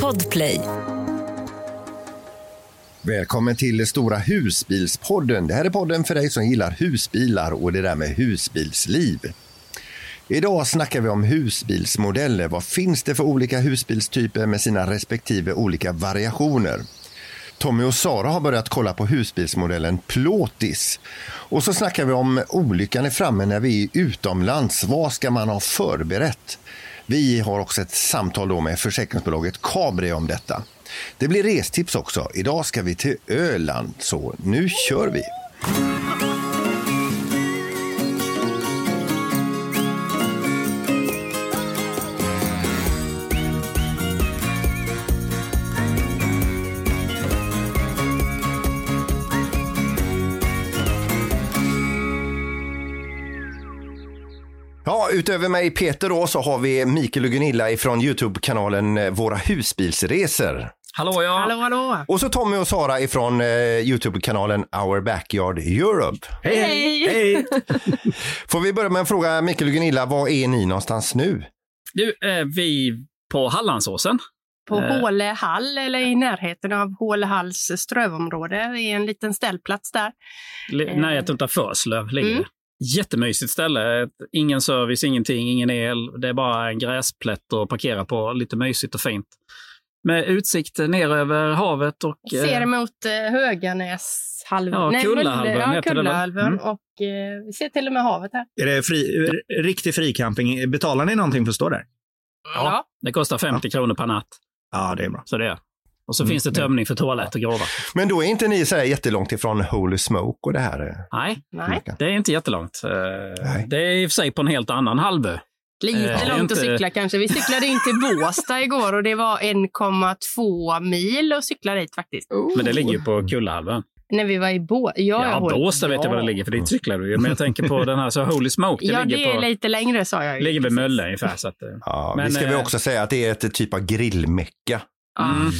Podplay. Välkommen till Stora husbilspodden. Det här är podden för dig som gillar husbilar och det där med husbilsliv. Idag snackar vi om husbilsmodeller. Vad finns det för olika husbilstyper med sina respektive olika variationer? Tommy och Sara har börjat kolla på husbilsmodellen Plåtis. Och så snackar vi om olyckan är framme när vi är utomlands. Vad ska man ha förberett? Vi har också ett samtal då med försäkringsbolaget Cabri om detta. Det blir restips också. Idag ska vi till Öland, så nu kör vi! Utöver mig Peter då så har vi Mikael och Gunilla från Youtube-kanalen eh, Våra husbilsresor. Hallå ja! Hallå, hallå! Och så Tommy och Sara ifrån eh, Youtube-kanalen Our Backyard Europe. Hej, hej! Hej! Får vi börja med en fråga, Mikael och Gunilla, var är ni någonstans nu? Du, är vi på Hallandsåsen? På Eh. Hålehall, eller i närheten av Hålehalls strövområde, i en liten ställplats där. Li- Eh. Närheten av Förslöv ligger Mm. Jättemysigt ställe. Ingen service, ingenting, ingen el. Det är bara en gräsplätt att parkera på. Lite mysigt och fint. Med utsikt ner över havet och... Ser eh, mot eh, Höganäshalvön. Ja, Kullahalvön ja, heter? Kullahalvön. Mm. Och eh, vi ser till och med havet här. Är det fri, riktig fricamping? Betalar ni någonting för att stå där? Ja. Det kostar 50 kronor per natt. Ja, det är bra. Så det är. Och så Mm, finns det tömning för toalett och gråvatten. Men då är inte ni så här jättelångt ifrån Holy Smoke och det här? eh, Nej, Nej, det är inte jättelångt. Eh, Nej. Det är i och för sig på en helt annan halvö. lite Eh, långt inte- att cykla kanske. Vi cyklade in till Båstad igår och det var 1,2 mil att cykla dit faktiskt. Men det ligger ju på Kullahalvön. När vi var i Båstad. Ja, Ja, Båstad vet jag var det ligger, för dit cyklar du ju. Men jag tänker på den här, så Holy Smoke, det Ja, ligger det är på... lite längre sa jag ju. ligger vid. Mölle ungefär. Så att, eh, Ja, Men, vi ska eh, också säga att det är ett typ av grillmecka. Ja, mm,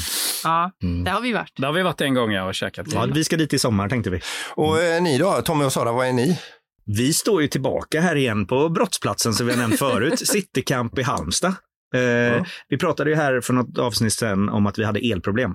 ja, Mm. där har vi varit. där har vi varit en gång jag och käkat. Ja, vi ska dit i sommar tänkte vi. Och eh, ni då, Tommy och Sara, vad är ni? Vi står ju tillbaka här igen på brottsplatsen som vi har nämnt förut, Citycamp i Halmstad. Eh, Vi pratade ju här för något avsnitt sedan om att vi hade elproblem.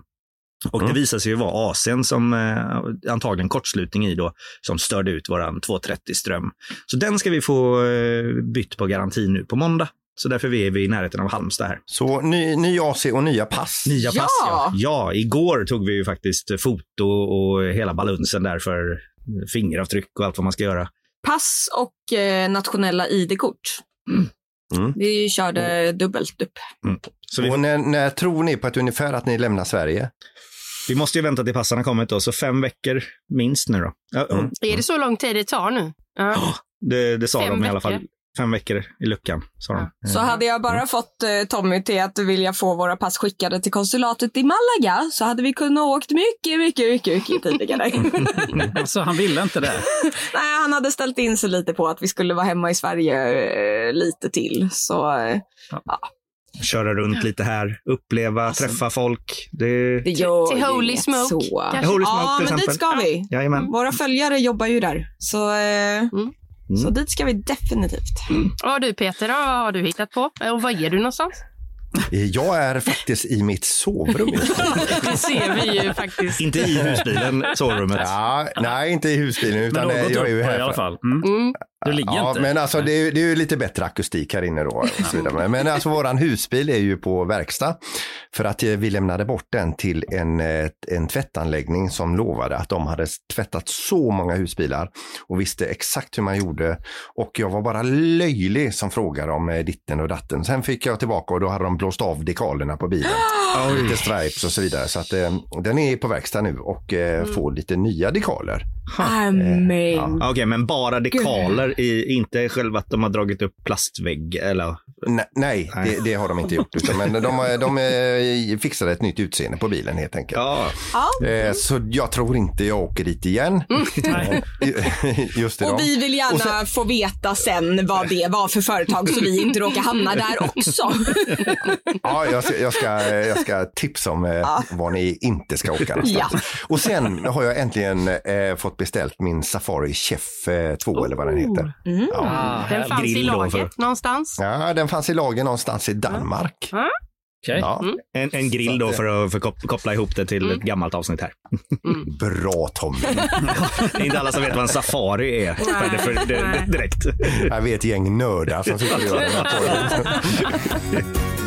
Och Mm. det visade sig ju vara AC'n som eh, antagligen kortslutning i då, som störde ut våran 230 ström. Så den ska vi få eh, bytt på garanti nu på måndag. Så därför är vi i närheten av Halmstad här. Så ny, ny AC och nya pass. Nya Ja! pass ja. Ja, igår tog vi ju faktiskt foto och hela balunsen där för fingeravtryck och allt vad man ska göra. Pass och eh, nationella ID-kort. Mm. Vi körde dubbelt upp. Så vi, Och när, när tror ni på att ungefär att ni lämnar Sverige? vi måste ju vänta till passarna kommit då, så fem veckor minst nu då. Mm. Är det så lång tid det tar nu? Ja. det, det sa Fem de i alla fall. veckor. Fem veckor i luckan, sa de. Så hade jag bara fått eh, Tommy till att vilja få våra pass skickade till konsulatet i Malaga så hade vi kunnat åkt mycket, mycket, mycket, mycket tidigare. Alltså, han ville inte det. Nej, han hade ställt in sig lite på att vi skulle vara hemma i Sverige eh, lite till. Så eh, Köra runt lite här, uppleva, träffa folk. Det... det gör Till Holy Smoke, så. Holy Smoke ja, till men dit exempel. ska vi. Jajamän. Våra följare jobbar ju där. Så, eh, så dit ska vi definitivt. Och du Peter, vad har du hittat på? Och var är du någonstans? Eh, Jag är faktiskt i mitt sovrum. Det ser vi ju faktiskt. Inte i husbilen, sovrummet. Ja, nej, inte i husbilen, Men utan eh, gått jag är ju på i här. alla fall. Mm. Mm. Du ligger Ja, inte. men alltså det är, det är ju lite bättre akustik här inne då. Och så vidare. Men- alltså våran husbil är ju på verkstad för att eh, vi lämnade bort den till en, eh, en tvättanläggning som lovade att de hade tvättat så många husbilar och visste exakt hur man gjorde. Och jag var bara löjlig som frågade om eh, ditten och datten. Sen fick jag tillbaka och då hade de blåst av dekalerna på bilen. Lite stripes och så vidare. Så att eh, den är på verkstad nu och eh, får lite nya dekaler. Amen. ja. Okej, men bara dekaler, i, inte själva att de har dragit upp plastvägg eller? Nej, nej Nej. det, det har de inte gjort. Utan, men de, har- de eh, fixade ett nytt utseende på bilen helt enkelt. Ja, Ja. Eh, Så jag tror inte jag åker dit igen. Nej. Just idag. Och vi vill gärna sen- få veta sen vad det var för företag så vi inte råkar hamna där också. Ja, jag ska, jag ska, jag ska tipsa om eh, var ni inte ska åka någonstans. Och sen har jag äntligen eh, fått beställt min Safari Chef eh, 2 eller vad den heter. Ja. Ah, Den fanns i grill då laget för- någonstans. ja, den fanns i lager någonstans i Danmark. Ja. Okej. Ja, En, en grill då för att för kop- koppla ihop det till ett gammalt avsnitt här. Bra Tommy. Det är inte alla som vet vad en safari är Nej, för, för, det, nej. direkt. Jag vet ett gäng nördar som sitter och gör den här.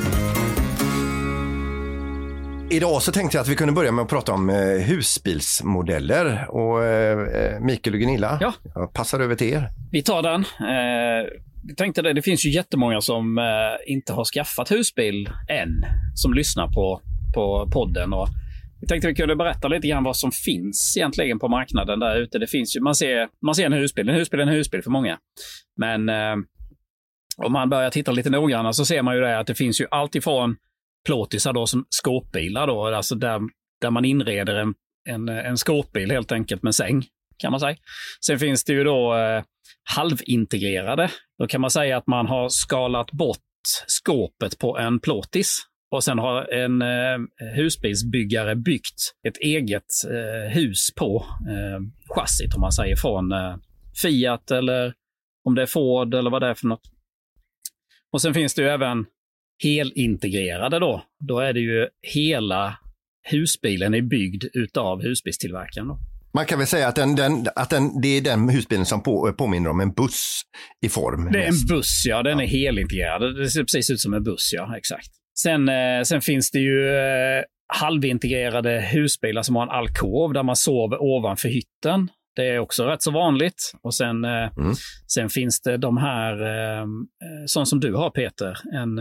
Idag så tänkte jag att vi kunde börja med att prata om eh, husbilsmodeller. Och eh, Mikael och Gunilla, Ja. jag passar över till er. Vi tar den. Eh, tänkte det, det finns ju jättemånga som eh, inte har skaffat husbil än, som lyssnar på, på podden. Och vi tänkte vi kunde berätta lite grann vad som finns egentligen på marknaden där ute. Det finns ju, man, ser, man ser en husbil, en husbil är en husbil för många. Men eh, om man börjar titta lite noggrannare så ser man ju det att det finns ju allt ifrån plåtisar då som skåpbilar då, alltså där, där man inreder en, en, en skåpbil helt enkelt med säng, kan man säga. Sen finns det ju då eh, halvintegrerade. Då kan man säga att man har skalat bort skåpet på en plåtis och sen har en eh, husbilsbyggare byggt ett eget eh, hus på eh, chassit, om man säger, från eh, Fiat eller om det är Ford eller vad det är för något. Och sen finns det ju även helintegrerade då. Då är det ju hela husbilen är byggd utav husbilstillverkaren. Då. Man kan väl säga att, den, den, att den, det är den husbilen som på, påminner om en buss i form. Det är en buss, ja. Den är helintegrerad. Det ser precis ut som en buss, ja. Exakt. Sen, eh, sen finns det ju eh, halvintegrerade husbilar som har en alkov där man sover ovanför hytten. Det är också rätt så vanligt. Och sen, eh, Mm. sen finns det de här, sånt som du har Peter, en,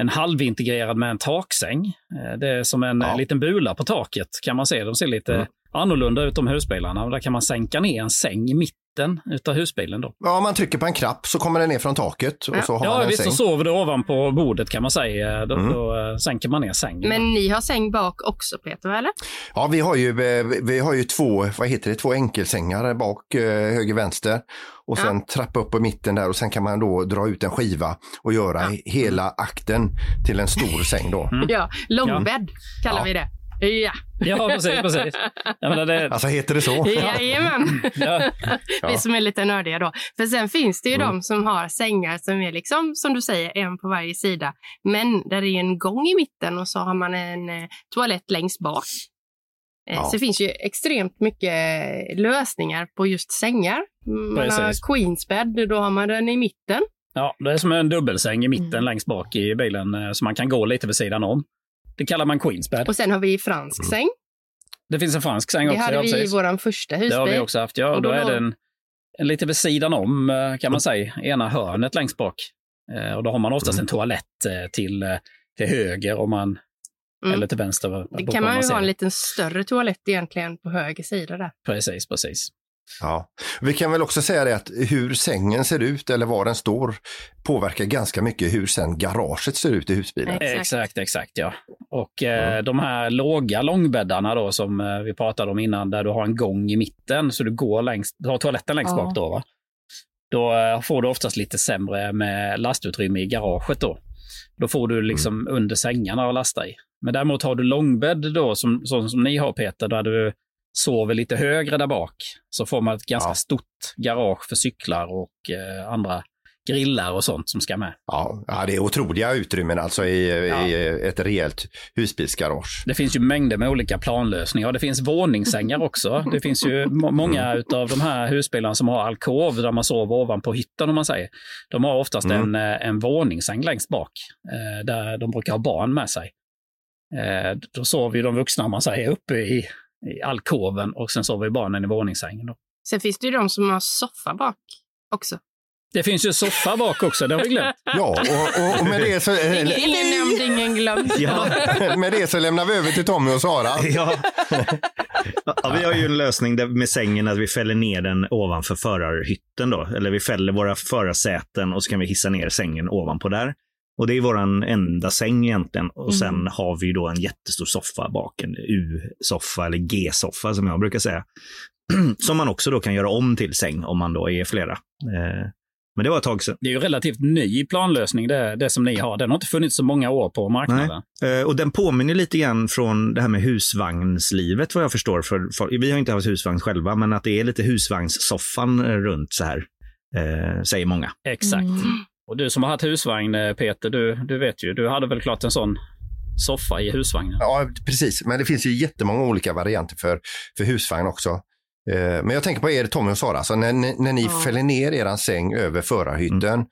en halvintegrerad med en taksäng. Eh, det är som en Ja. eh, liten bula på taket kan man se. De ser lite Mm. annorlunda ut de husbilarna. Där kan man sänka ner en säng i mitten utav husbilen. Då. Ja, man trycker på en knapp så kommer den ner från taket och Ja. så har Ja, man en visst, så säng. sover du ovanpå bordet kan man säga. Då, Mm. då eh, sänker man ner sängen. Men ni har säng bak också Peter, eller? Ja, vi har ju, eh, vi har ju två, vad heter det, två enkelsängar bak, eh, höger, vänster. Och Ja. sen trappa upp på mitten där och sen kan man då dra ut en skiva och göra hela akten till en stor säng då. Mm. Ja, långbädd kallar Ja. vi det. Ja, Ja, precis. precis. Jag menar, det, Alltså heter det så? jajamän. ja, Vi som är lite nördiga då. För sen finns det ju Mm. de som har sängar som är liksom, som du säger, en på varje sida. Men där är en gång i mitten och så har man en eh, toalett längst bak. Eh, Ja. Så det finns ju extremt mycket lösningar på just sängar. Man Precis. har queensbed, då har man den i mitten. ja, det är som en dubbelsäng i mitten Mm. längst bak i bilen eh, så man kan gå lite vid sidan om. Det kallar man queensbed. Och sen har vi fransk Mm. säng. Det finns en fransk säng Det också. hade ja, vi i vår första Det har vi husbil. också haft. Ja, Och då då är låg- det en, en lite vid sidan om eh, kan man säga, ena hörnet längst bak. Eh, Och då har man oftast Mm. en toalett eh, till, till höger om man, Mm. eller till vänster. Det kan man ju ha en liten större toalett egentligen på höger sida där. Precis, precis. Ja. Vi kan väl också säga det att hur sängen ser ut eller var den står påverkar ganska mycket hur sen garaget ser ut i husbilen. Exakt. Exakt, exakt ja. Och eh, Mm. de här låga långbäddarna då som eh, vi pratade om innan där du har en gång i mitten så du går längst, du har toaletten längst Ja. bak då va? Då eh, får du oftast lite sämre med lastutrymme i garaget då. Då får du liksom Mm. under sängarna att lasta i. Men däremot har du långbädd då som, som, som ni har Peter, där du sover lite högre där bak, så får man ett ganska Ja. stort garage för cyklar och eh, andra grillar och sånt som ska med. Ja, ja, det är otroliga utrymmen alltså i, Ja. i ett rejält husbilsgarage. Det finns ju mängder med olika planlösningar. Det finns våningssängar också. Det finns ju må- många av de här husbilarna som har alkov där man sover ovanpå hytten om man säger. De har oftast Mm. en, eh, en våningssäng längst bak eh, där de brukar ha barn med sig. Eh, Då sover ju de vuxna om man säger uppe i, i alkoven och sen sover ju barnen i våningssängen. Då. Sen finns det ju de som har soffa bak också. Det finns ju soffa bak också, det har vi glömt. Ja, och, och, och med, det så, Ingen, ingen nämnd, ingen glömd. Ja. med det så lämnar vi över till Tommy och Sara. Ja. ja, vi har ju en lösning där med sängen att vi fäller ner den ovanför förarhytten då. Eller vi fäller våra förarsäten och så kan vi hissa ner sängen ovanpå där. Och det är våran enda säng egentligen. Och sen Mm. har vi då en jättestor soffa bak, en U-soffa eller G-soffa som jag brukar säga. som man också då kan göra om till säng om man då är flera. Eh, men det var ett tag sedan. Det är ju relativt ny planlösning det, det som ni har. Den har inte funnits så många år på marknaden. Eh, Och den påminner lite grann från det här med husvagnslivet vad jag förstår. För, för, vi har inte haft husvagn själva, men att det är lite husvagnssoffan runt så här, eh, säger många. Exakt. Mm. Och du som har haft husvagn, eh, Peter, du, du vet ju, du hade väl klart en sån soffa i husvagnen? Ja, precis. Men det finns ju jättemånga olika varianter för, för husvagn också. Eh, Men jag tänker på er, Tommy och Sara, alltså när, ni- när ni Ja. fäller ner er säng över förarhytten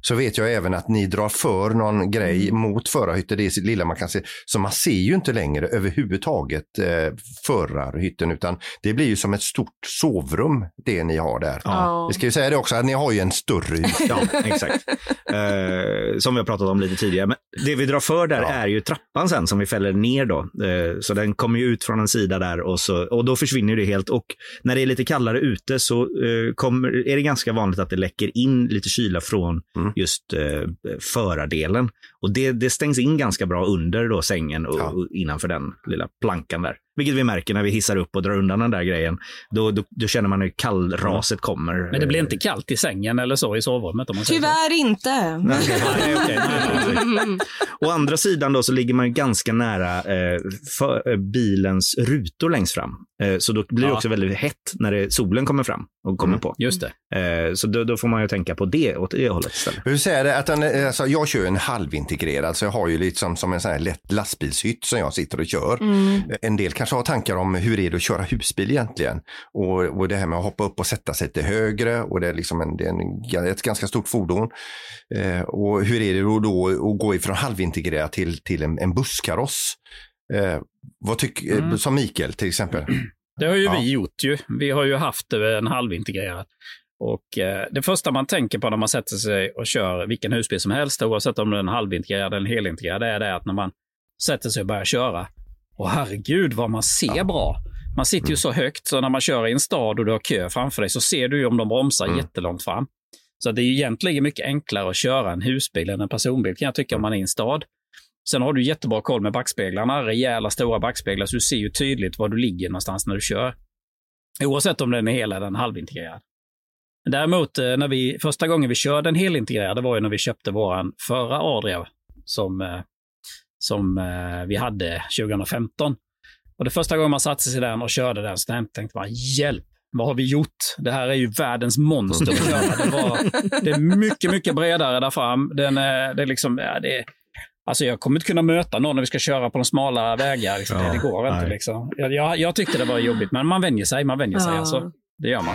så vet jag även att ni drar för någon grej mot förarhytten, det är lilla man kan se. Så man ser ju inte längre överhuvudtaget eh, förarhytten utan det blir ju som ett stort sovrum det ni har där. Ja. Vi ska ju säga det också att ni har ju en större hytt. Ja, exakt. Eh, som vi har pratat om lite tidigare. Men det vi drar för där Ja. är ju trappan sen som vi fäller ner då. Eh, så den kommer ju ut från en sida där och, så, och då försvinner det helt. Och när det är lite kallare ute så eh, kommer, är det ganska vanligt att det läcker in lite kyla från Mm. Just eh, förardelen. Och det, det stängs in ganska bra under då sängen och, Ja. och innanför den lilla plankan där. Vilket vi märker när vi hissar upp och drar undan den där grejen. Då, då, då känner man hur kallraset kommer. Men det blir inte kallt i sängen eller så i sovrummet? Om man säger så. Tyvärr inte. Nej, Nej, okej. Nej, nej, nej. Å andra sidan då så ligger man ju ganska nära eh, för, eh, bilens rutor längst fram. Eh, så då blir det Ja. också väldigt hett när det, solen kommer fram och kommer Mm. på. Just det. Eh, så då, då får man ju tänka på det åt det hållet istället. Hur säger det? Att den, är- alltså, jag kör en halvintegrerad, så jag har ju liksom som en sån här lätt lastbilshytt som jag sitter och kör. Mm. En del kanske har tankar om hur är det att köra husbil egentligen? Och, och det här med att hoppa upp och sätta sig till högre och det är liksom en, det är en, ett ganska stort fordon. Eh, och hur är det då, då att gå ifrån halvintegrerad till, till en, en busskaross? Eh, vad tycker, eh, Mm. som Mikael till exempel. Det har ju Ja. vi gjort ju. Vi har ju haft en halvintegrerad. Och eh, det första man tänker på när man sätter sig och kör vilken husbil som helst, oavsett om den är en halvintegrerad eller en helintegrerad, det är det att när man sätter sig och börjar köra, och herregud vad man ser Ja. bra. Man sitter ju så högt så när man kör i en stad och du har kö framför dig så ser du ju om de bromsar Mm. jättelångt fram. Så det är ju egentligen mycket enklare att köra en husbil än en personbil kan jag tycka om man är i en stad. Sen har du jättebra koll med backspeglarna, rejäla stora backspeglar, så du ser ju tydligt var du ligger någonstans när du kör. Oavsett om den är hel eller en halvintegrerad. Däremot, eh, när vi, första gången vi körde en helintegrerad, det var ju när vi köpte våran förra Adria som, eh, som eh, vi hade 2015. Och det första gången man satte sig i den och körde den så tänkte man, hjälp, vad har vi gjort? Det här är ju världens monster att köra. Det, var, det är mycket, mycket bredare där fram. Den är, det är liksom, ja, det är, Alltså jag kommer inte kunna möta någon när vi ska köra på de smala vägar. Liksom. Ja, det, går inte. nej. Liksom. Jag, jag, jag tyckte det var jobbigt, men man vänjer sig. Man vänjer sig. Ja. Alltså. Det gör man.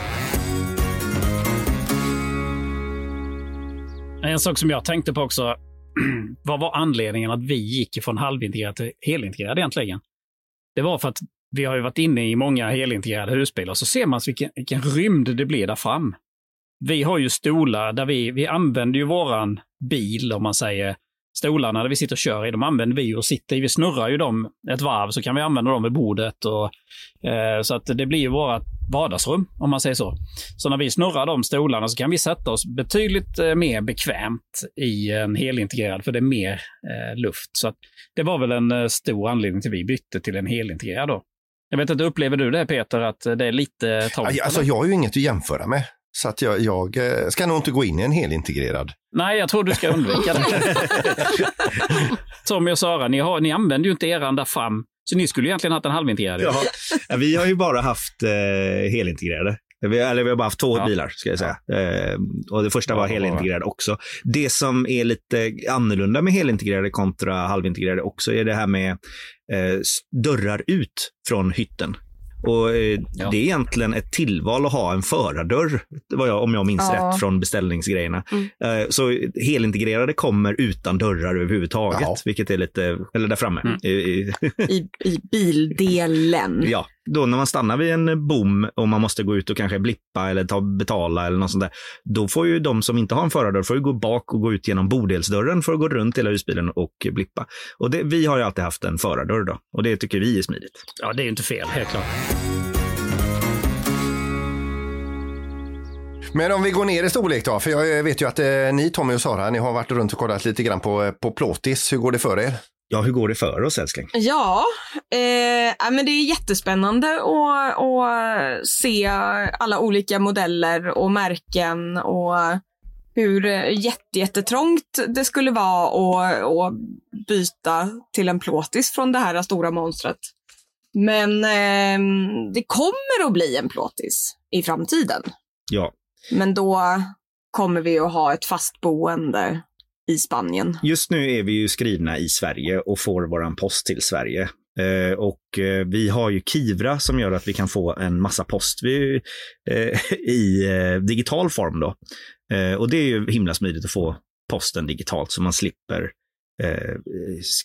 En sak som jag tänkte på också, vad var anledningen att vi gick från halvintegrerad till helintegrerad egentligen? Det var för att vi har ju varit inne i många helintegrerade husbilar, så ser man vilken, vilken rymd det blir där fram. Vi har ju stolar där vi, vi använder ju våran bil, om man säger, stolarna där vi sitter och kör i, de använder vi och sitter i. Vi snurrar ju dem ett varv så kan vi använda dem vid bordet. Och, eh, så att det blir ju vårt vardagsrum, om man säger så. Så när vi snurrar de stolarna så kan vi sätta oss betydligt eh, mer bekvämt i en helintegrerad, för det är mer eh, luft. Så att det var väl en eh, stor anledning till att vi bytte till en helintegrerad då. Jag vet inte, upplever du det Peter, att det är lite trångt? Alltså, jag har ju inget att jämföra med. Så att jag, jag eh, ska nog inte gå in i en helintegrerad. Nej, jag tror du ska undvika det. Tommy och Sara, ni, har, ni använder ju inte eran där fram, så ni skulle egentligen haft en halvintegrerad. Ja. Ja, vi har ju bara haft eh, helintegrerade. Vi, eller vi har bara haft två Ja. bilar, ska jag säga. Eh, och det första Ja, var helintegrerad också. Det som är lite annorlunda med helintegrerade kontra halvintegrerade också är det här med eh, dörrar ut från hytten. Och eh, Ja. Det är egentligen ett tillval att ha en förardörr, vad jag, om jag minns Ja. rätt från beställningsgrejerna. Mm. Eh, så helintegrerade kommer utan dörrar överhuvudtaget, Jaha. vilket är lite, eller där framme. Mm. I- i- I, i bildelen. Ja, då när man stannar vid en bom och man måste gå ut och kanske blippa eller ta betala eller något sånt där, då får ju de som inte har en förardörr får ju gå bak och gå ut genom bodelsdörren för att gå runt hela husbilen och blippa. Och det, vi har ju alltid haft en förardörr då och det tycker vi är smidigt. Ja, det är ju inte fel, helt klart. Men om vi går ner i storlek då, för jag vet ju att eh, ni Tommy och Sara, ni har varit runt och kollat lite grann på, eh, på plåtis. Hur går det för er? Ja, hur går det för oss älskling? Ja, eh, men det är jättespännande att, att se alla olika modeller och märken och hur jätte, jättetrångt det skulle vara att, att byta till en plåtis från det här stora monstret. Men eh, det kommer att bli en plåtis i framtiden. Ja. Men då kommer vi att ha ett fast boende i Spanien. Just nu är vi ju skrivna i Sverige och får våran post till Sverige. Eh, och eh, vi har ju Kivra som gör att vi kan få en massa post vi, eh, i eh, digital form då. Eh, och det är ju himla smidigt att få posten digitalt så man slipper eh,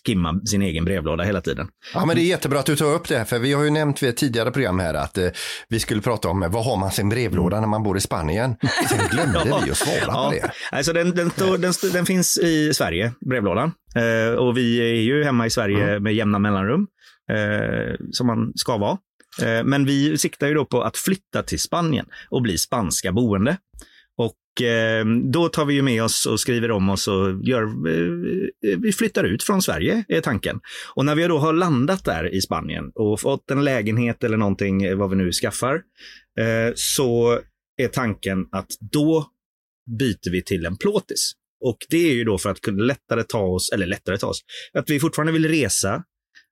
skimma sin egen brevlåda hela tiden. Ja, men det är jättebra att du tar upp det, här, för vi har ju nämnt vid ett tidigare program här att eh, vi skulle prata om vad har man sin brevlåda när man bor i Spanien. Sen glömde vi att svara Ja, på det. alltså den, den, står- den, den finns i Sverige, brevlådan. Eh, och vi är ju hemma i Sverige med jämna mellanrum, eh, som man ska vara. Eh, men vi siktar ju då på att flytta till Spanien och bli spanska boende. Ehm, då tar vi ju med oss och skriver om oss och gör, eh, vi flyttar ut från Sverige, är tanken. Och när vi då har landat där i Spanien och fått en lägenhet eller någonting, eh, vad vi nu skaffar, eh, så är tanken att då byter vi till en plåtis. Och det är ju då för att kunna lättare ta oss, eller lättare ta oss, att vi fortfarande vill resa.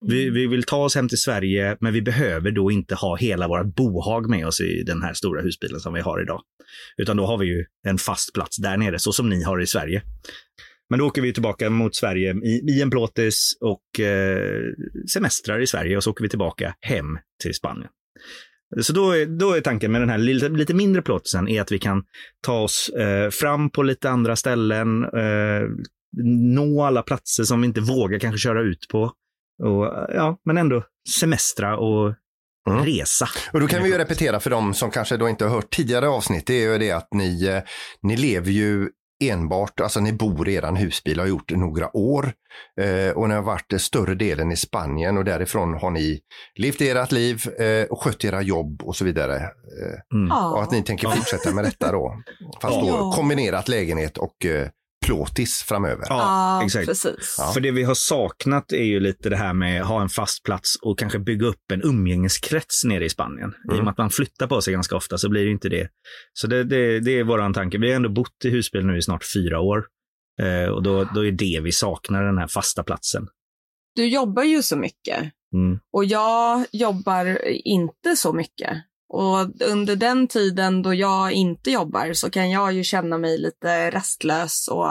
Vi, vi vill ta oss hem till Sverige, men vi behöver då inte ha hela vårt bohag med oss i den här stora husbilen som vi har idag. Utan då har vi ju en fast plats där nere, så som ni har i Sverige. Men då åker vi tillbaka mot Sverige i, i en plåtis och eh, semestrar i Sverige och så åker vi tillbaka hem till Spanien. Så då är, då är tanken med den här lite, lite mindre plåtisen är att vi kan ta oss eh, fram på lite andra ställen, eh, nå alla platser som vi inte vågar kanske köra ut på. Och, ja, men ändå semestra och Mm. resa. Och då kan vi ju repetera för de som kanske då inte har hört tidigare avsnitt, det är ju det att ni, eh, ni lever ju enbart, alltså ni bor i eran husbil och har gjort några år. Eh, och ni har varit eh, större delen i Spanien och därifrån har ni levt ert liv eh, och skött era jobb och så vidare. Eh, Mm. och att ni tänker fortsätta med detta då. Fast då kombinerat lägenhet och eh, plåtis framöver. Ja, exakt. precis. Ja. För det vi har saknat är ju lite det här med att ha en fast plats och kanske bygga upp en umgängeskrets nere i Spanien. I och Mm. med att man flyttar på sig ganska ofta så blir det inte det. Så det, det, det är våran tanke. Vi har ändå bott i husbil nu i snart fyra år. Eh, och då, då är det vi saknar, den här fasta platsen. Du jobbar ju så mycket Mm. och jag jobbar inte så mycket. Och under den tiden då jag inte jobbar så kan jag ju känna mig lite rastlös och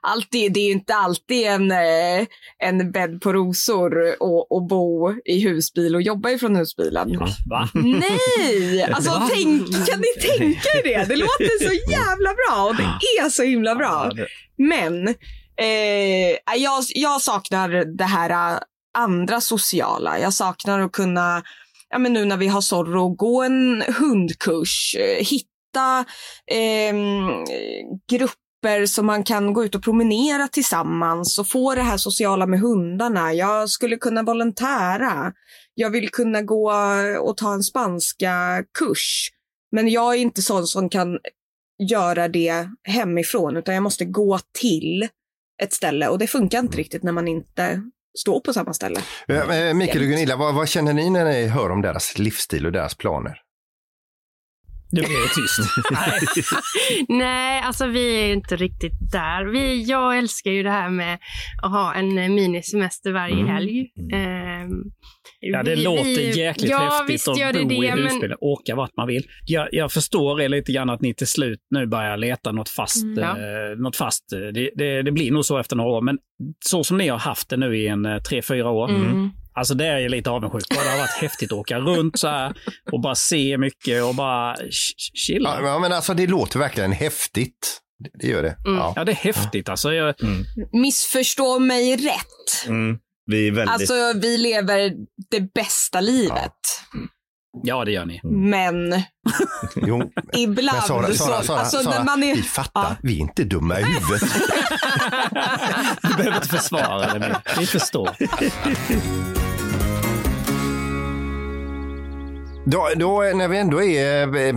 alltid, det är ju inte alltid en, eh, en bädd på rosor och, och bo i husbil och jobba ifrån husbilen. Va? Nej! Alltså Va? tänk, kan ni tänka er det? Det låter så jävla bra och det är så himla bra. Ja, Men eh, jag, jag saknar det här eh, andra sociala. Jag saknar att kunna, ja, men nu när vi har Zorro, gå en hundkurs, eh, hitta eh, grupper som man kan gå ut och promenera tillsammans och få det här sociala med hundarna. Jag skulle kunna volontära. Jag vill kunna gå och ta en spanska kurs. Men jag är inte sån som kan göra det hemifrån, utan jag måste gå till ett ställe och det funkar inte riktigt när man inte står på samma ställe. Eh, eh, Mikael och Gunilla, vad, vad känner ni när ni hör om deras livsstil och deras planer? Nu blir det tyst. Nej, alltså vi är inte riktigt där. Vi, jag älskar ju det här med att ha en minisemester varje Mm. helg. Ehm, Ja, det vi- låter vi- jäkligt ja, häftigt visst att gör det bo i men- husbil och åka vart man vill. Jag, jag förstår er lite grann att ni till slut nu börjar leta något fast. Mm. Eh, något fast. Det, det, det blir nog så efter några år, men så som ni har haft det nu i en eh, tre, fyra år. Mm. Alltså det är jag lite avundsjuk på. Det har varit häftigt att åka runt så här och bara se mycket och bara ch- ch- chilla. Ja, men alltså det låter verkligen häftigt. Det- gör det. Mm. Ja. Ja, det är häftigt. Alltså, jag, Missförstå mig rätt. Mm. Vi är väldigt... Alltså, vi lever det bästa livet. Ja, det gör ni. Men Jo, ibland men Sara, Sara, så... Sara, alltså, Sara när man är, vi fattar, Ja. vi är inte dumma i huvudet. Du behöver inte försvara det. mer. Vi förstår. Då, då när vi ändå är, eh,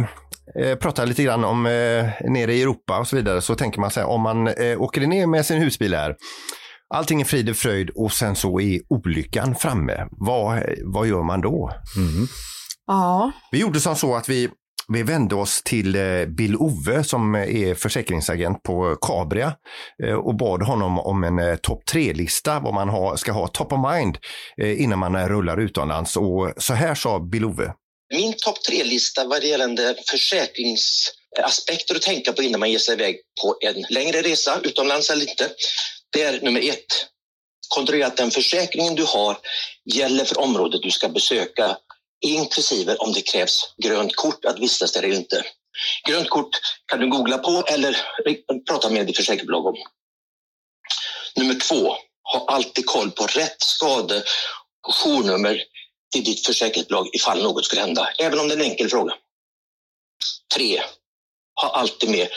eh, pratar lite grann om eh, nere i Europa och så vidare så tänker man så här om man eh, åker ner med sin husbil här. Allting är frid och fröjd och sen så är olyckan framme. Vad, vad gör man då? Ja. Vi gjorde som så att vi, vi vände oss till eh, Bill Ove som är försäkringsagent på Cabria eh, och bad honom om en eh, topp tre-lista vad man har, ska ha top of mind eh, innan man eh, rullar utomlands. Och så här sa Bill Ove. Min topp tre-lista vad gäller gällande försäkringsaspekter att tänka på innan man ger sig iväg på en längre resa utomlands eller inte. Det är nummer ett. Kontrollera att den försäkringen du har gäller för området du ska besöka inklusive om det krävs grönt kort att vistas där eller inte. Grönt kort kan du googla på eller prata med ditt försäkringsbolag om. Nummer två, ha alltid koll på rätt skade och journummer till ditt försäkringsbolag ifall något skulle hända, även om det är en enkel fråga. Tre, ha alltid med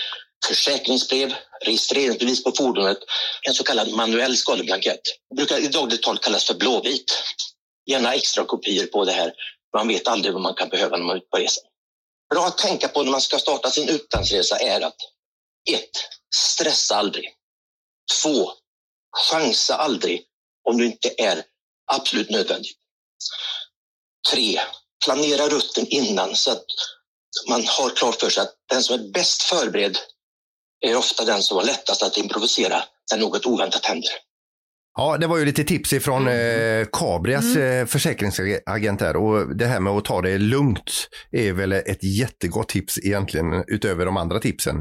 försäkringsbrev, registreringsbevis på fordonet, en så kallad manuell skadeblankett. Det brukar i dagligt tal kallas för blåvit. Gärna extra kopior på det här. Man vet aldrig vad man kan behöva när man är ute på resan. Bra att tänka på när man ska starta sin utlandsresa är att 1. Stressa aldrig. 2. Chansa aldrig om du inte är absolut nödvändig. 3. Planera rutten innan så att man har klart för sig att den som är bäst förberedd är ofta den som har lättast att improvisera när något oväntat händer. Ja, det var ju lite tips ifrån eh, Cabrias eh, försäkringsagent där och det här med att ta det lugnt är väl ett jättegott tips egentligen utöver de andra tipsen.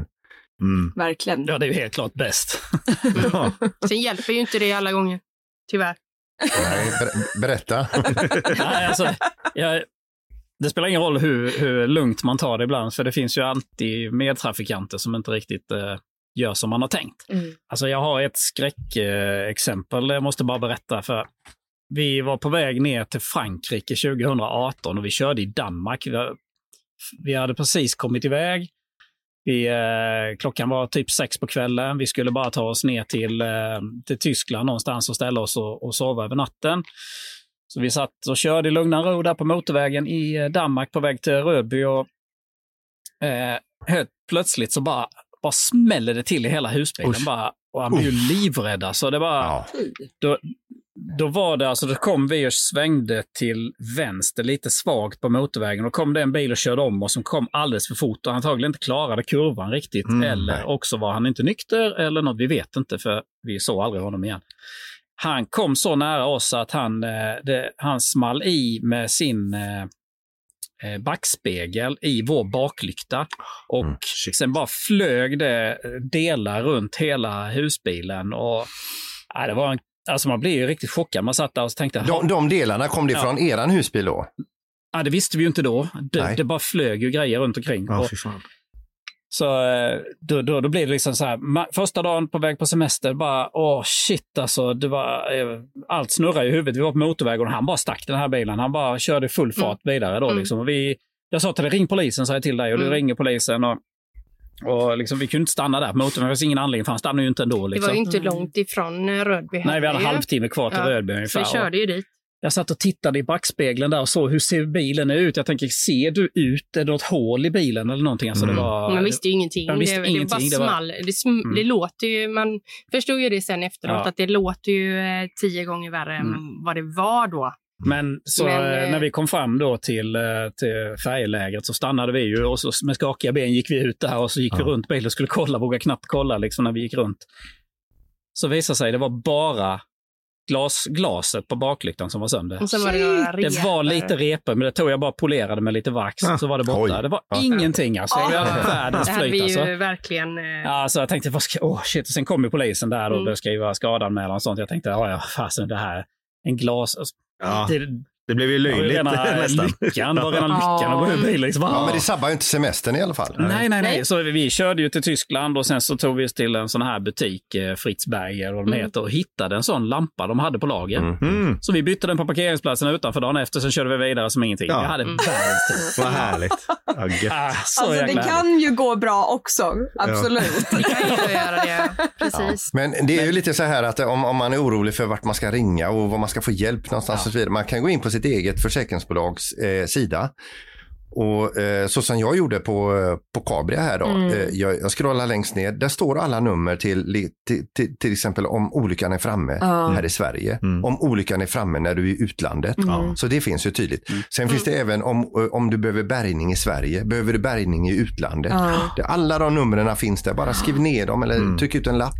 Mm. Verkligen. Ja, det är ju helt klart bäst. Sen hjälper ju inte det alla gånger, tyvärr. Nej, ber- berätta. Nej, alltså, jag, det spelar ingen roll hur, hur lugnt man tar det ibland, för det finns ju alltid medtrafikanter som inte riktigt eh, gör som man har tänkt. Mm. Alltså jag har ett skräckexempel jag måste bara berätta. för Vi var på väg ner till Frankrike 2018 och vi körde i Danmark. Vi, vi hade precis kommit iväg. Vi, eh, klockan var typ sex på kvällen. Vi skulle bara ta oss ner till, eh, till Tyskland någonstans och ställa oss och, och sova över natten. Så vi satt och körde i lugna ro där på motorvägen i eh, Danmark på väg till Rödby. Och, eh, helt plötsligt så bara, bara smäller det till i hela husbilen. Usch. Bara, och han blev ju livrädd. Alltså det bara, Ja. då, då var det alltså, då kom vi och svängde till vänster lite svagt på motorvägen och kom det en bil och körde om oss som kom alldeles för fort och antagligen inte klarade kurvan riktigt. Mm, eller nej. också var han inte nykter eller något, vi vet inte för vi såg aldrig honom igen. Han kom så nära oss att han, eh, det, han small i med sin eh, eh, backspegel i vår baklykta. Och Mm, sen bara flög det delar runt hela husbilen. Och, ja, det var en, alltså man blev ju riktigt chockad. Man satt där och tänkte, De, de delarna, kom det Ja. från eran husbil då? ja, det visste vi ju inte då. Det, det bara flög ju grejer runt omkring. Ja, och, så eh, då, då, då blir det liksom så här, första dagen på väg på semester, bara åh shit alltså, det var, eh, allt snurrar i huvudet. Vi var på motorvägen och han bara stack den här bilen. Han bara körde full fart vidare då Mm. liksom. Och vi, jag sa till dig, ring polisen, sa jag till dig och du Mm. ringer polisen. Och, och liksom, vi kunde inte stanna där på motorvägen, det fanns ingen anledning för han stannade ju inte ändå. Det Liksom. var ju inte långt ifrån eh, Rödby. Nej, vi hade en halvtimme kvar till Ja, Rödby Så ungefär. vi körde ju dit. Jag satt och tittade i backspegeln där och såg hur ser bilen ut. Jag tänker, ser du ut? Är det något hål i bilen eller någonting? Alltså, Mm. det var, Man visste ju ingenting. Man visste det, ingenting, Det det var- bara small. Det, sm- Mm. det låter ju, man förstod ju det sen efteråt, Ja. att det låter ju eh, tio gånger värre Mm. än vad det var då. Men, så, Men, eh, eh, när vi kom fram då till, eh, till färjelägret så stannade vi ju och så med skakiga ben gick vi ut där och så gick vi Ja. runt bilen och skulle kolla, vågade knappt kolla liksom när vi gick runt. Så visade sig det var bara glas, glaset på baklyktan som var sönder. Och sen var det Det var lite repor, men det tog jag bara polerade med lite vax Ja. så var det borta. Oj. Det var Ja. ingenting alltså. Vi hade världens Det hade flyt vi ju alltså. verkligen... eh, Ja, så jag tänkte, vad ska, åh shit. Och sen kom ju polisen där och Mm. började skriva skadanmälan och sånt. Jag tänkte, ja, ja, fasen det här, en glas. Alltså, Ja. det, Det blev ju löjligt rena nästan. lyckan. Det var rena lyckan att gå ur bil. Liksom. Ja, men det sabbar ju inte semestern i alla fall. Nej, nej, nej. Så vi körde ju till Tyskland och sen så tog vi oss till en sån här butik, eh, Fritz Berger och vad de heter, och hittade en sån lampa de hade på lager. Mm. Så vi bytte den på parkeringsplatsen utanför dagen efter, sen körde vi vidare som ingenting. Ja. Vi hade världens tid. Vad härligt. Ja, gött. Ah, så Alltså det kan ju gå bra också, absolut. Det kan ju göra det. Precis. Men det är ju lite så här att om, om man är orolig för vart man ska ringa och var man ska få hjälp någonstans och så vidare. Man kan gå in på sitt eget försäkringsbolags eh, sida. Och eh, så som jag gjorde på, på Cabria här då. Mm. Eh, jag, jag scrollar längst ner. Där står alla nummer till, till, till, till exempel om olyckan är framme Ja. här i Sverige. Mm. Om olyckan är framme när du är i utlandet. Mm. Så det finns ju tydligt. Sen finns det även om, eh, om du behöver bärgning i Sverige. Behöver du bärgning i utlandet. Det, alla de numren finns där. Bara skriv ner dem eller Mm. tryck ut en lapp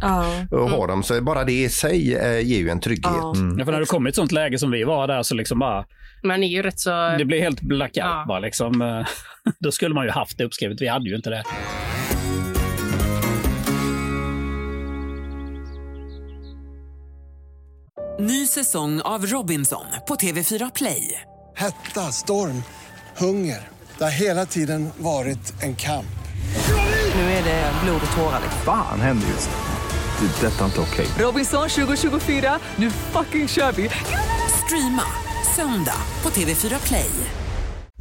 och ha dem. Så bara det i sig eh, ger ju en trygghet. Ja. Mm. Ja, för när du kommer i ett sånt läge som vi var där så liksom bara, Man är ju rätt så... det blir helt blackout Ja. bara liksom. Eh, Då skulle man ju haft det uppskrivet. Vi hade ju inte det. Ny säsong av Robinson på TV4 Play. Hetta, storm, hunger. Det har hela tiden varit en kamp. Nu är det blod och tårar. Fan händer just nu. Det. är Detta är inte okej. Robinson 2024, nu fucking kör vi! Streama söndag på TV4 Play.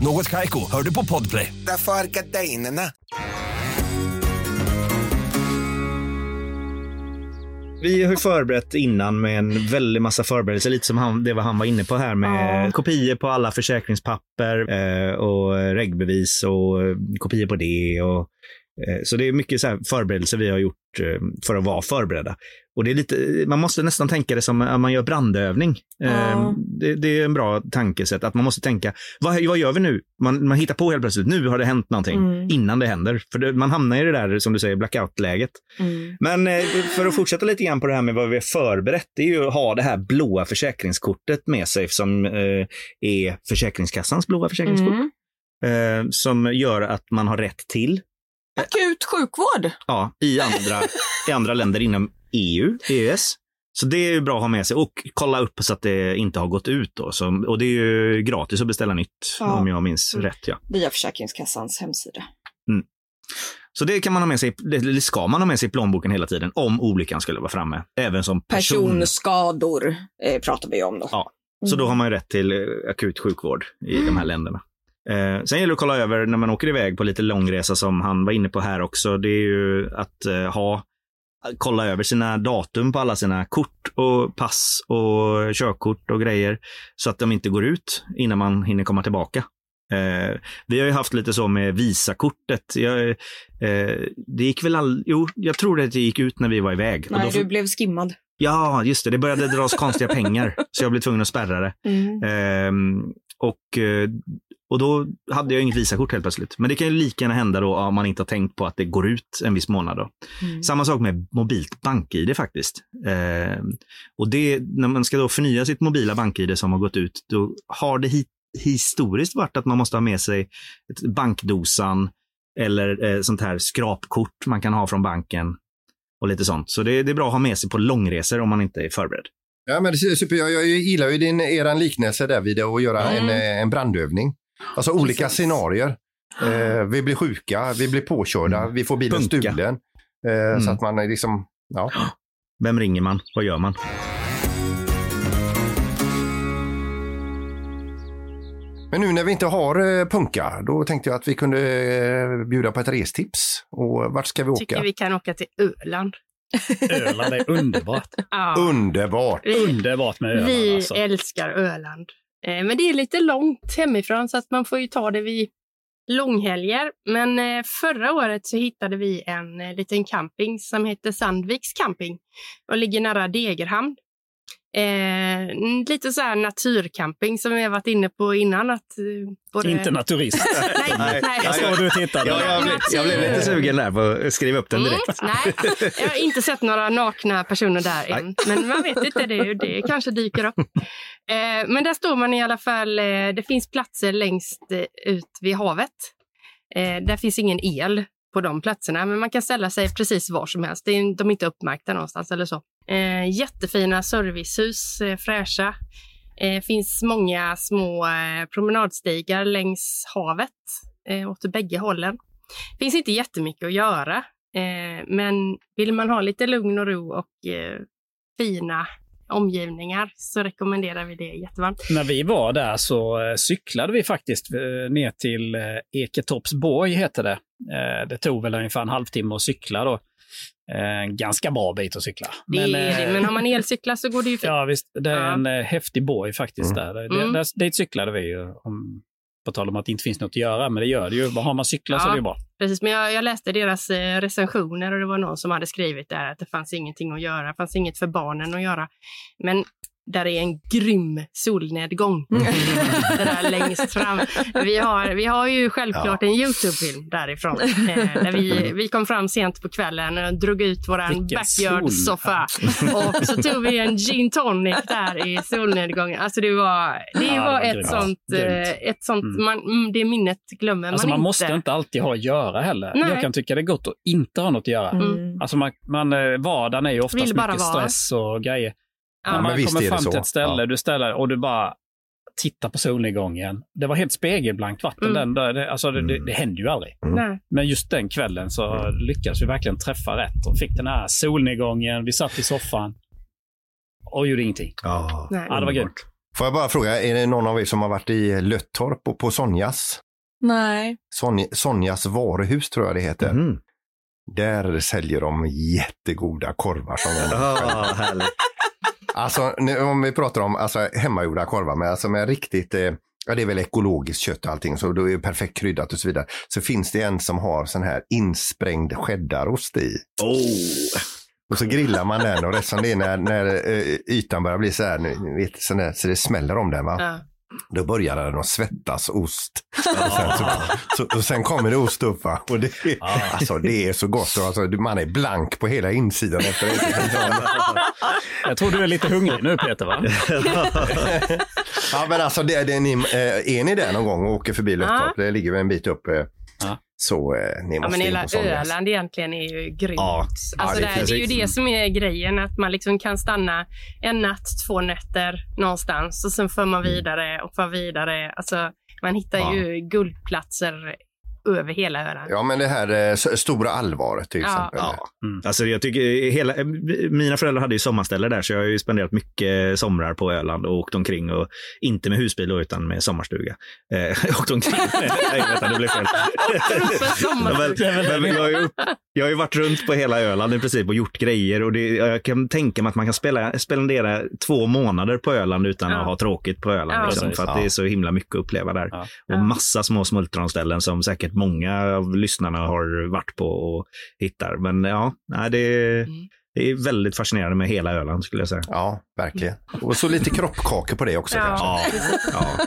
Något Kaiko, hör du på Podplay. Därför är gardinerna. Vi har ju förberett innan med en väldig massa förberedelser, lite som han, det var han var inne på här med Ja. kopior på alla försäkringspapper eh, och reggbevis och eh, kopior på det. Och, eh, så det är mycket så här förberedelser vi har gjort eh, för att vara förberedda. Och det är lite, man måste nästan tänka det som att man gör brandövning. Ja. det, det är en bra tankesätt, att man måste tänka, vad, vad gör vi nu? Man, man hittar på helt plötsligt, nu har det hänt någonting, Mm. innan det händer. För det, man hamnar i det där, som du säger, blackout-läget. Mm. Men eh, för att fortsätta lite grann på det här med vad vi har förberett, det är ju att ha det här blåa försäkringskortet med sig som eh, är Försäkringskassans blåa försäkringskort. Mm. Eh, som gör att man har rätt till, Akut sjukvård. ja, i andra, i andra länder inom EU, EES. Så det är ju bra att ha med sig och kolla upp så att det inte har gått ut då. Så, och det är ju gratis att beställa nytt Ja. om jag minns rätt. Ja. Via Försäkringskassans hemsida. Så det kan man ha med sig, det ska man ha med sig i plånboken hela tiden om olyckan skulle vara framme. Även som person. Personskador eh, pratar vi om då. Ja. Så då har man ju rätt till eh, akut sjukvård i de här länderna. Eh, sen gäller det att kolla över när man åker iväg på lite långresa som han var inne på här också. Det är ju att eh, ha kolla över sina datum på alla sina kort och pass och körkort och grejer så att de inte går ut innan man hinner komma tillbaka. Eh, vi har ju haft lite så med Visakortet. Jag, eh, det gick väl all, jo, jag tror att det gick ut när vi var iväg. Nej, då- du blev skimmad. Ja, just det. Det började dras konstiga pengar, så jag blev tvungen att spärra det. Mm. Ehm, och, eh, och då hade jag inget Visakort helt plötsligt. Men det kan ju lika gärna hända då om man inte har tänkt på att det går ut en viss månad. Då. Mm. Samma sak med mobilt bank-id faktiskt. Ehm, och det, när man ska då förnya sitt mobila bank-id som har gått ut, då har det hit, historiskt varit att man måste ha med sig bankdosan eller eh, sånt här skrapkort man kan ha från banken och lite sånt. Så det, det är bra att ha med sig på långresor om man inte är förberedd. Ja, men super. Jag, jag gillar ju din, eran liknelse där vid att göra Mm. en, eh, en brandövning. Alltså olika Precis. scenarier. Eh, vi blir sjuka, vi blir påkörda, vi får bilen Punka. stulen. Eh, Så Mm. att man är liksom, ja. Vem ringer man? Vad gör man? Men nu när vi inte har eh, punka, då tänkte jag att vi kunde eh, bjuda på ett restips. Och vart ska vi åka? Tycker vi kan åka till Öland. Öland är underbart. Ja. Underbart! Vi, Underbart med Öland vi alltså. älskar Öland. Eh, Men det är lite långt hemifrån så att man får ju ta det vid långhelger. Men eh, förra året så hittade vi en eh, liten camping som heter Sandviks camping och ligger nära Degerhamn. Eh, lite så här naturcamping som vi har varit inne på innan. Att, eh, både... Inte naturist. nej, nej. Jag såg du tittade. Ja, jag, blev, jag blev lite sugen där på att skriva upp den direkt. Mm, nej, jag har inte sett några nakna personer där än. Men man vet inte, det, det kanske dyker upp. Eh, men där står man i alla fall, eh, det finns platser längst eh, ut vid havet. Eh, där finns ingen el på de platserna, men man kan ställa sig precis var som helst. De är inte uppmärkta någonstans eller så. Eh, jättefina servicehus, eh, fräscha. Eh, finns många små eh, promenadstigar längs havet eh, åt bägge hållen. finns inte jättemycket att göra, eh, men vill man ha lite lugn och ro och eh, fina omgivningar så rekommenderar vi det jättevarmt. När vi var där så eh, cyklade vi faktiskt eh, ner till eh, Eketorpsborg, heter det. Det tog väl ungefär en halvtimme att cykla då. Eh, En ganska bra bit att cykla. Det är eh, det, men har man elcyklar så går det ju fint. Ja, visst. Det är Ja. en eh, häftig borg faktiskt där. Det, Mm. där. Dit cyklade vi ju. Om, på tal om att det inte finns något att göra, men det gör det ju. Har man cyklar så Ja. är det ju bra. Precis, men jag, jag läste deras eh, recensioner och det var någon som hade skrivit där att det fanns ingenting att göra, det fanns inget för barnen att göra. Men där är en grym solnedgång. det där längst fram. Vi har, vi har ju självklart en Youtube-film därifrån. Eh, där vi, vi kom fram sent på kvällen och drog ut Vilken backyard-soffa. Och så tog vi en gin tonic där i solnedgången. Alltså det var, det Ja, det var var ett sånt, Ja, eh, ett sånt Mm. man, mm, det minnet glömmer Alltså man man inte. måste inte alltid ha att göra heller. Nej. Jag kan tycka det är gott att inte ha något att göra. Mm. Alltså man, man, eh, vardagen är ju oftast mycket vara. stress och grejer. Ja, När man visst kommer det fram till ett ställe, Ja. du ställer och du bara tittar på solnedgången. Det var helt spegelblankt vatten. Mm. Den, där, det, alltså det, Mm. det, det händer ju aldrig. Nej. Men just den kvällen så lyckades vi verkligen träffa rätt och fick den här solnedgången. Vi satt i soffan och gjorde ingenting. Ja. Nej. Ja, det var grymt. Får jag bara fråga, är det någon av er som har varit i Löttorp och på Sonjas? Nej. Sonj, Sonjas varuhus tror jag det heter. Mm. Där säljer de jättegoda korvar som de Ja, härligt. Alltså, nu, om vi pratar om alltså, hemmagjorda korvar med, alltså, med riktigt, eh, ja det är väl ekologiskt kött och allting, så då är det perfekt kryddat och så vidare. Så finns det en som har sån här insprängd cheddarost i. Oh. Och så grillar man den och resten det är när, när eh, ytan börjar bli så här, ni vet, sån där, så det smäller om den va. Ja. Då börjar den att svettas ost. Och sen, så, så, och sen kommer det ost upp va. Och det, alltså, det är så gott. Och alltså, man är blank på hela insidan efter det. Jag tror du är lite hungrig nu Peter va? Ja men alltså, det, det, ni, eh, är ni där någon gång och åker förbi Löttorp? Det ligger väl en bit upp. Ja. Så eh, ni Ja, måste men in hela på. Öland egentligen är ju grymt. Ja. alltså Ja, det, det det, är ju det som är grejen, att man liksom kan stanna en natt, två nätter någonstans och sen för man vidare och för vidare. Alltså, man hittar Ja. ju guldplatser över hela Öland. Ja men det här eh, stora allvaret till Ja. exempel. Ja. Alltså jag tycker hela, mina föräldrar hade ju sommarställe där så jag har ju spenderat mycket somrar på Öland och åkt omkring och inte med husbil då, utan med sommarstuga. Eh, åkt omkring. Nej, vänta, det blev fel. men, men jag, har ju upp, jag har ju varit runt på hela Öland i princip och gjort grejer och det, jag kan tänka mig att man kan spela, spendera två månader på Öland utan Ja. att ha tråkigt på Öland. Ja. Liksom, för att Ja. det är så himla mycket att uppleva där. Ja. Och massa små smultronställen som säkert många av lyssnarna har varit på och hittar. Men ja, nej, det, är, Mm. det är väldigt fascinerande med hela Öland skulle jag säga. Ja, verkligen. Och så lite kroppkakor på det också Ja. kanske. Ja, ja.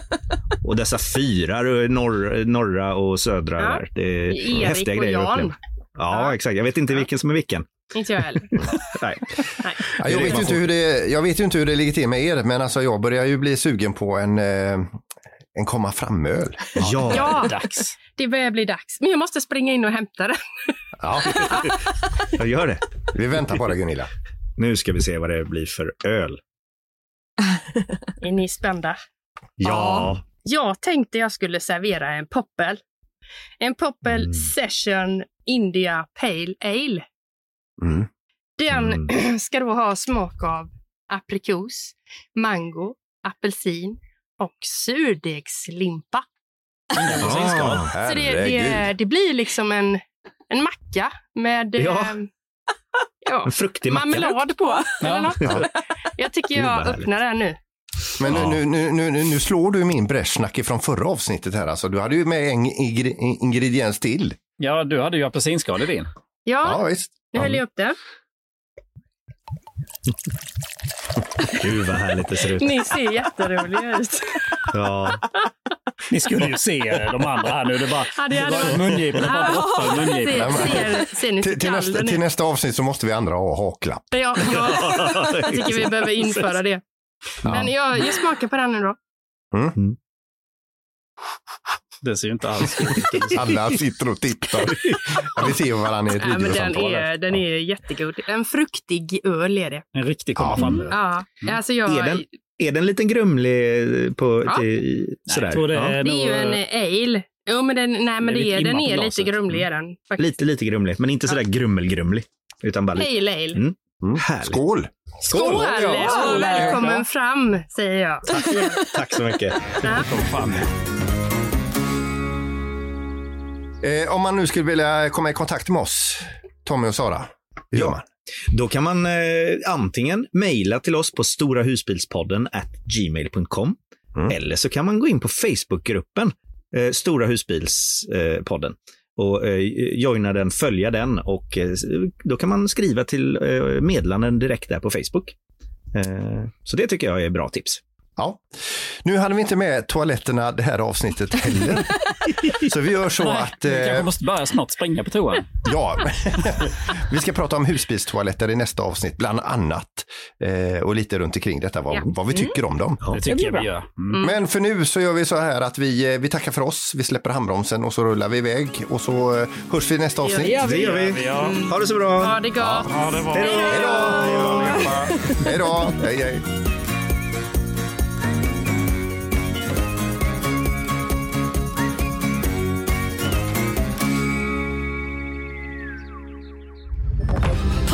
Och dessa fyrar, norr, norra och södra Ja. där. Det är Erik häftiga och grejer Jan. Ja, exakt. Jag vet inte vilken som är vilken. Inte jag heller. Nej. Ja, jag, vet ju inte hur det, jag vet ju inte hur det ligger till med er, men alltså jag börjar ju bli sugen på en, eh, en komma fram-öl. Ja. Ja, Dags. det börjar bli dags. Men jag måste springa in och hämta den. Ja, jag gör det. vi väntar på det Gunilla. Nu ska vi se vad det blir för öl. Är ni spända? Ja. Jag tänkte jag skulle servera en poppel. En poppel Mm. session India Pale Ale. Mm. Den ska då ha smak av aprikos, mango, apelsin och surdegslimpa. Ah, Så det, det, det blir liksom en, en macka med Ja. eh, ja, en fruktig macka. marmelad på. Eller Ja. något. Ja. Jag tycker jag öppnar den nu. Men Ja. nu, nu, nu, nu, nu slår du min bräschnack från förra avsnittet här. Alltså, du hade ju med en ingre- ingrediens till. Ja, du hade ju apelsinskal i din. Ja, Ja, visst. nu Ja. häller jag upp den. Gud vad härligt det ser ut. Ni ser jätteroliga ut. Ja. Ni skulle ju se de andra här nu. Det bara, Ja, det bara mungiporna bara droppar ur mungiporna. Ser, ser, ser ni Till, nästa, till nästa avsnitt så måste vi andra ha haklapp. Ja, ja, jag tycker vi behöver införa det. Men jag, jag smakar på den nu då. Det ser ju inte alls ut. Alla sitter och tittar. Ja, vi ser varandra i ett Nej, men den är, den är jättegod. En fruktig öl är det. En riktig komma fram Ja, alltså jag, Är den, är den lite grumlig på, Ja. till, sådär? jag tror det Ja. är det är ju en eh, ale. Jo, men den, nej, men Det är det lite är, den är lite grumlig. Är den, faktiskt. Lite, lite grumlig, men inte sådär grummelgrumlig. Utan bara lite. Pale ale. Mm. Mm. Härligt. Skål! Skål! Ja, välkommen fram, säger jag. Tack så mycket. Ja. Eh, om man nu skulle vilja komma i kontakt med oss, Tommy och Sara, hur gör man? Då kan man eh, antingen mejla till oss på storahusbilspodden at gmail.com Mm. eller så kan man gå in på Facebookgruppen eh, Stora husbilspodden podden, och eh, joina den, följa den och eh, då kan man skriva till eh, meddelanden direkt där på Facebook. Eh, så det tycker jag är bra tips. Ja. Nu hade vi inte med toaletterna det här avsnittet heller. så vi gör så Nej, att... Vi kanske Eh, måste börja snart springa på toan. ja, vi ska prata om husbilstoaletter i nästa avsnitt, bland annat. Eh, och lite runt omkring detta, vad, Ja. vad vi tycker om dem. Det tycker jag vi gör. Mm. Men för nu så gör vi så här att vi, eh, vi tackar för oss, vi släpper handbromsen och så rullar vi iväg och så hörs vi i nästa avsnitt. gör Det gör vi. Ha det så bra. Ha det gott. Ja, det var... Hej då! Hej då! Hej, hej!